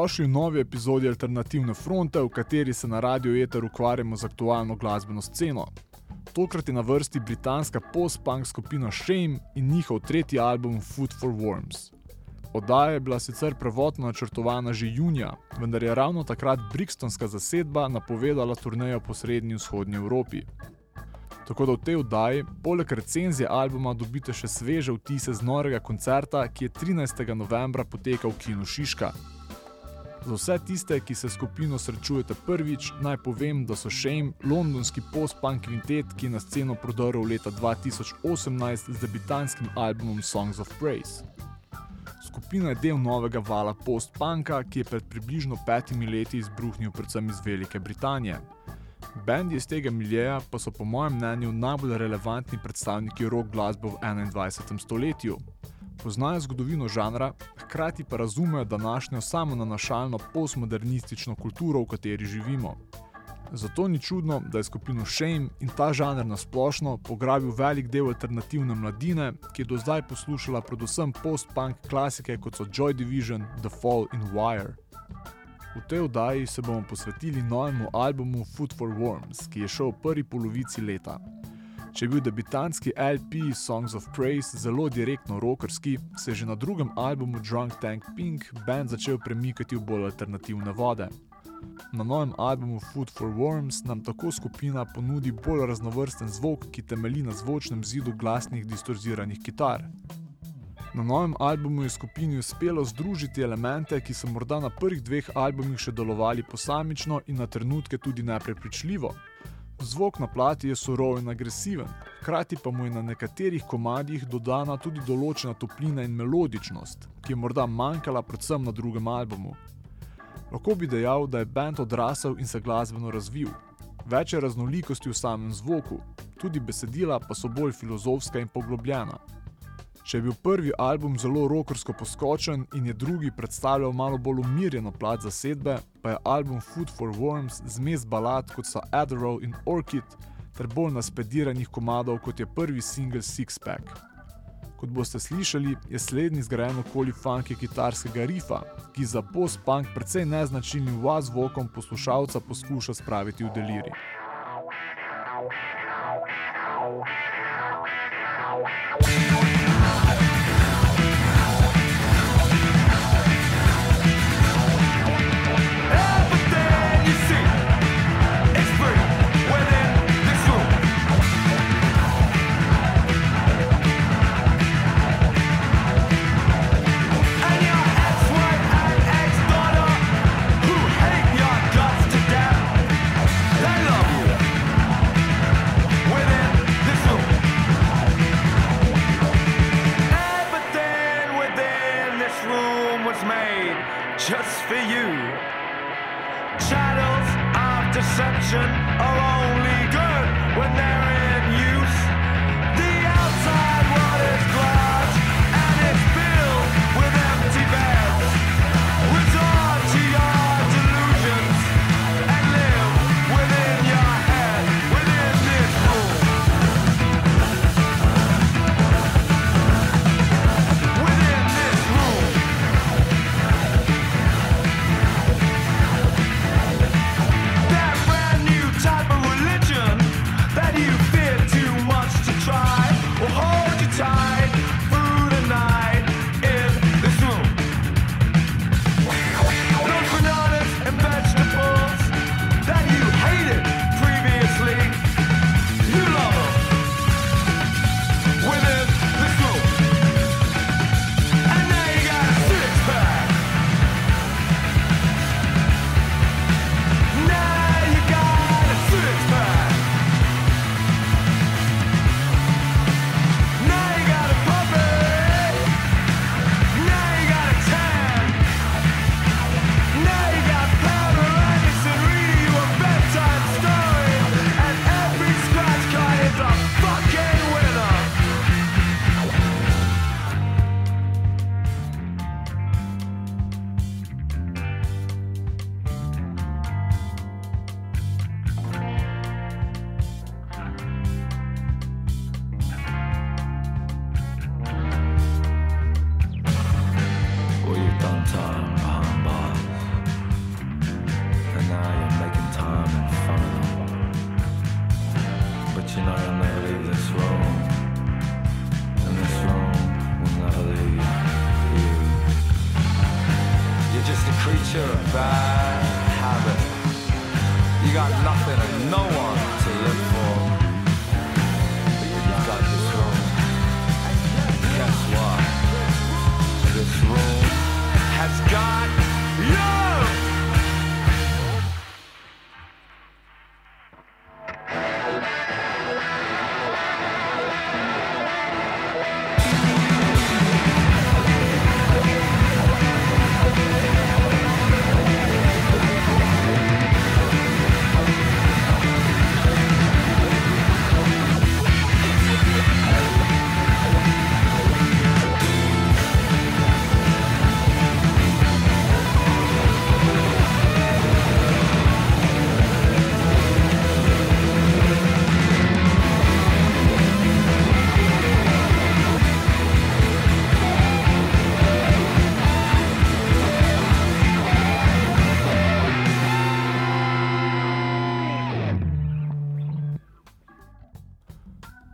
Dobrodošli v novi epizodi Alternativne fronte, v kateri se na Radio Eter ukvarjamo z aktualno glasbeno sceno. Tokrat je na vrsti britanska post-punk skupina Shame in njihov tretji album Food for Worms. Oddaja je bila sicer prvotno načrtovana že junija, vendar je ravno takrat Brixtonska zasedba napovedala turnejo po srednji in vzhodnji Evropi. Tako da v tej oddaji, poleg recenzije albuma, dobite še sveže vtise z norega koncerta, ki je 13. novembra potekal v Kinu Šiška. Za vse tiste, ki se skupino srečujete prvič, naj povem, da so Shame londonski post-punk kvintet, ki je na sceno prodrl leta 2018 z debitanskim albumom Songs of Praise. Skupina je del novega vala post-punka, ki je pred približno petimi leti izbruhnil predvsem iz Velike Britanije. Bendi iz tega miljeja pa so po mojem mnenju najbolj relevantni predstavniki rock glasbe v 21. stoletju. Poznajo zgodovino žanra, hkrati pa razumejo današnjo samo nanašalno postmodernistično kulturo, v kateri živimo. Zato ni čudno, da je skupino Shame in ta žanr nasplošno pograbil velik del alternativne mladine, ki je do zdaj poslušala predvsem post-punk klasike kot so Joy Division, The Fall in Wire. V tej oddaji se bomo posvetili novemu albumu Food for Worms, ki je šel v prvi polovici leta. Če je bil debitantski LP Songs of Praise zelo direktno rockerski, se je že na drugem albumu Drunk Tank Pink band začel premikati v bolj alternativne vode. Na novem albumu Food for Worms nam tako skupina ponudi bolj raznovrsten zvok, ki temelji na zvočnem zidu glasnih distorziranih kitar. Na novem albumu je skupini uspelo združiti elemente, ki so morda na prvih dveh albumih še delovali posamično in na trenutke tudi neprepričljivo. Zvok na plati je surov in agresiven, hkrati pa mu je na nekaterih komadih dodana tudi določena toplina in melodičnost, ki je morda manjkala predvsem na drugem albumu. Lahko bi dejal, da je bend odrasel in se glasbeno razvil. Več je raznolikosti v samem zvoku, tudi besedila pa so bolj filozofska in poglobljena. Če je bil prvi album zelo rockersko poskočen in je drugi predstavljal malo bolj umirjeno plat zasedbe, pa je album Food for Worms zmes balad kot so Adderall in Orchid ter bolj naspediranih komadov kot je prvi singel Six Pack. Kot boste slišali, je slednji zgrajen okoli funky kitarskega rifa, ki za post-punk precej neznačilnim vas zvokom poslušalca poskuša spraviti v deliri.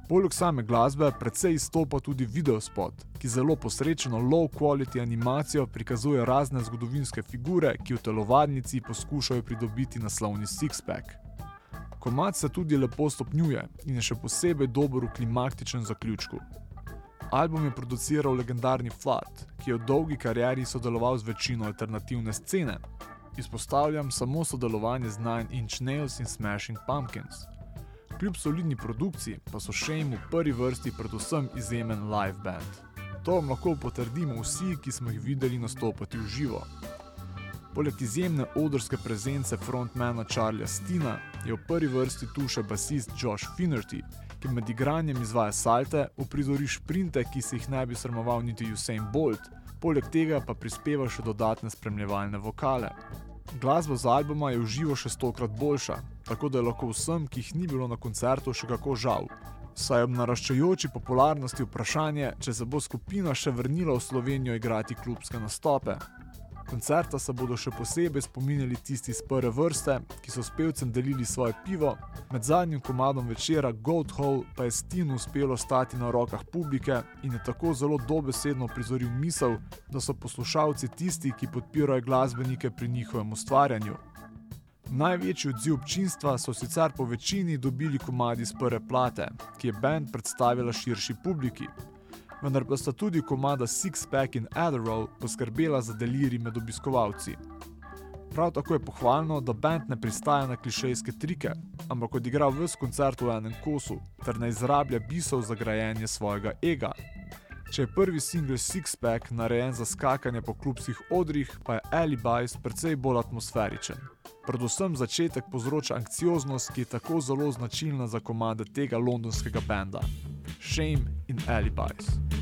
Poleg same glasbe precej izstopa tudi videospot, ki zelo posrečeno low quality animacijo prikazuje razne zgodovinske figure, ki v telovadnici poskušajo pridobiti naslovni six-pack. Komad se tudi lepo stopnjuje in je še posebej dober v klimaktičnem zaključku. Album je produciral legendarni Flat, ki je v dolgi karieri sodeloval z večino alternativne scene. Izpostavljam samo sodelovanje z Nine Inch Nails in Smashing Pumpkins. Kljub solidni produkciji pa so Shame v prvi vrsti predvsem izjemen live band. To vam lahko potrdimo vsi, ki smo jih videli nastopati v živo. Poleg izjemne odrske prezence frontmana Charlesa Stina je v prvi vrsti tu še basist Josh Finnerty, ki med igranjem izvaja salte, uprizori šprinte, ki se jih ne bi sramoval niti Usain Bolt, poleg tega pa prispeva še dodatne spremljevalne vokale. Glasba z albuma je v živo še stokrat boljša, tako da je lahko vsem, ki jih ni bilo na koncertu, še kako žal. Saj ob naraščajoči popularnosti vprašanje, če se bo skupina še vrnila v Slovenijo igrati klubske nastope. Koncerta se bodo še posebej spominjali tisti iz prve vrste, ki so s pevcem delili svoje pivo, med zadnjim komadom večera Goat Hole pa je Stinu uspelo stati na rokah publike in je tako zelo dobesedno prizoril misel, da so poslušalci tisti, ki podpirajo glasbenike pri njihovem ustvarjanju. Največji odziv občinstva so sicer po večini dobili komadi iz prve plate, ki je band predstavila širši publiki, vendar pa sta tudi komada Six Pack in Adderall poskrbela za deliri med obiskovalci. Prav tako je pohvalno, da band ne pristaja na klišejske trike, ampak odigra vse koncert v enem kosu ter ne izrablja bisov za grajenje svojega ega. Če je prvi singel Six Pack narejen za skakanje po klubskih odrih, pa je Alibis precej bolj atmosferičen. Predvsem začetek povzroča anksioznost, ki je tako zelo značilna za komade tega londonskega benda. Shame in Alibis.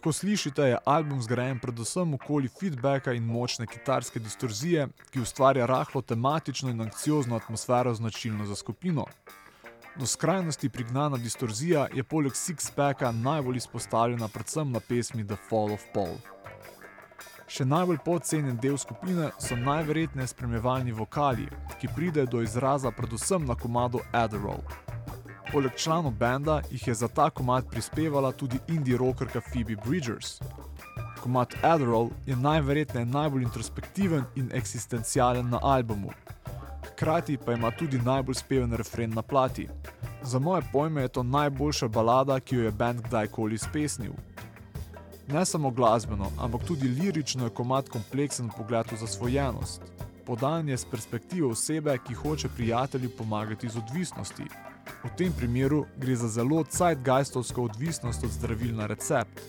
Kot lahko slišite, je album zgrajen predvsem okoli feedbacka in močne kitarske distorzije, ki ustvarja rahlo tematično in anksiozno atmosfero značilno za skupino. Do skrajnosti prignana distorzija je poleg Sixpacka najbolj izpostavljena predvsem na pesmi The Fall of Paul. Še najbolj podcenjen del skupine so najverjetneje spremljevalni vokali, ki pridejo do izraza predvsem na komadu Adderall. Poleg članov benda jih je za ta komad prispevala tudi indie rockerka Phoebe Bridgers. Komat Adderall je najverjetneje najbolj introspektiven in eksistencialen na albumu. Hkrati pa ima tudi najbolj speven refren na plati. Za moje pojme je to najboljša balada, ki jo je bend kdajkoli spesnil. Ne samo glasbeno, ampak tudi lirično je komat kompleksen pogled v zasvojenost. Podan je z perspektive osebe, ki hoče prijatelju pomagati z odvisnosti. V tem primeru gre za zelo zeitgeistovsko odvisnost od zdravil na recept.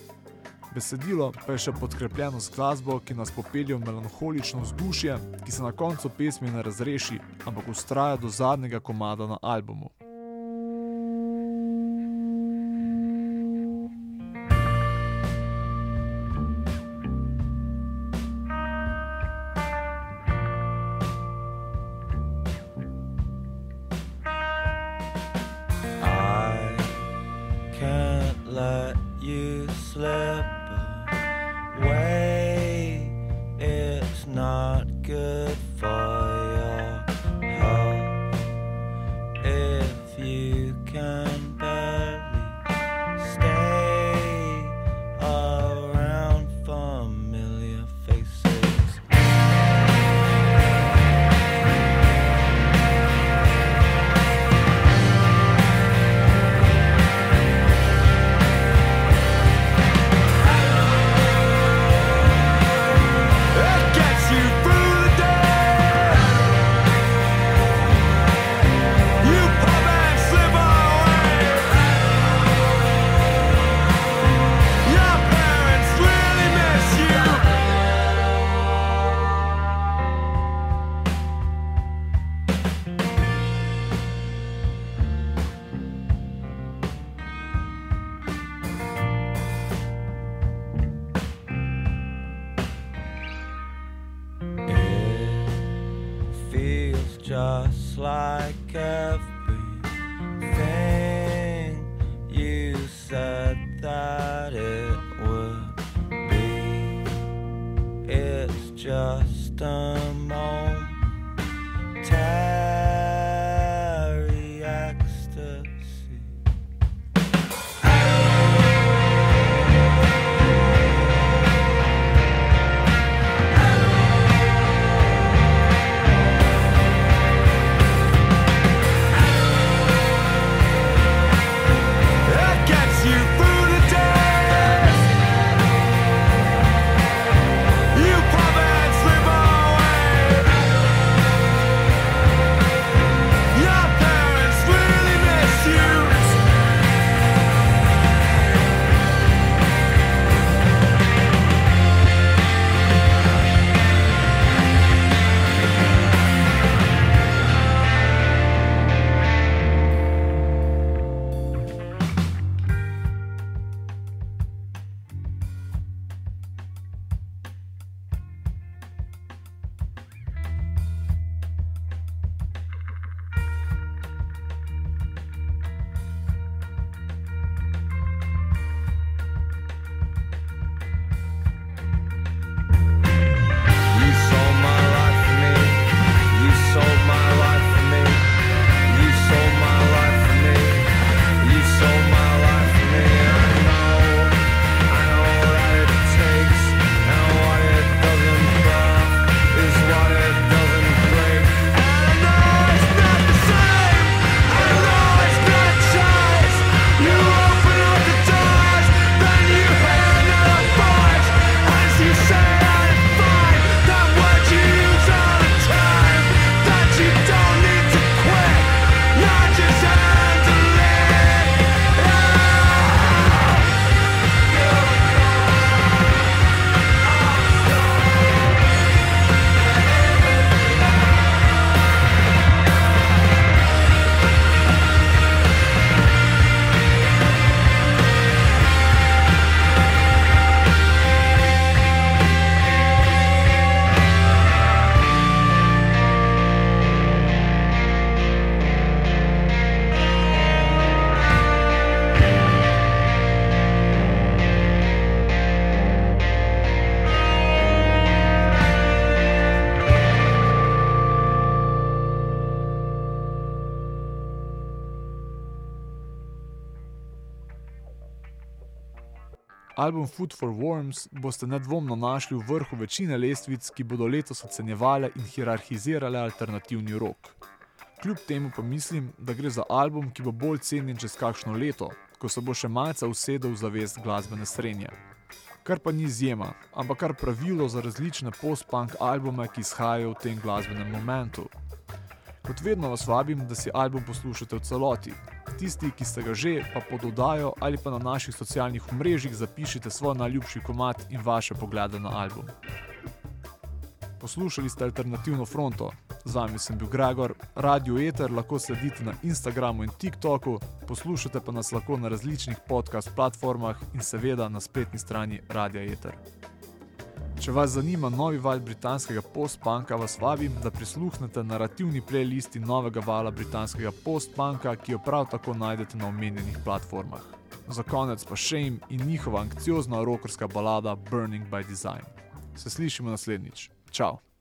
Besedilo pa je še podkrepljeno s glasbo, ki nas popelje v melanholično vzdušje, ki se na koncu pesmi ne razreši, ampak ustraja do zadnjega komada na albumu. like a Album Food for Worms boste nedvomno našli v vrhu večine lestvic, ki bodo letos ocenjevale in hierarhizirale alternativni rok. Kljub temu pa mislim, da gre za album, ki bo bolj cenjen čez kakšno leto, ko se bo še malce usedel v zavest glasbene srenje. Kar pa ni izjema, ampak kar pravilo za različne post-punk albume, ki izhajajo v tem glasbenem momentu. Kot vedno vas vabim, da si album poslušate v celoti. Tisti, ki ste ga že, pa pododajo ali pa na naših socialnih mrežah zapišite svoj najljubši komat in vaše poglede na album. Poslušali ste alternativno fronto, z vami sem bil Gregor, radio Eter lahko sledite na Instagramu in TikToku, poslušate pa nas lahko na različnih podcast platformah in seveda na spletni strani Radia Eter. Če vas zanima novi val britanskega post-punka, vas vabim, da prisluhnete narativni playlisti novega vala britanskega post-punka, ki jo prav tako najdete na omenjenih platformah. Za konec pa Shame in njihova anksiozna rokerska balada Burning by Design. Se slišimo naslednjič. Ciao!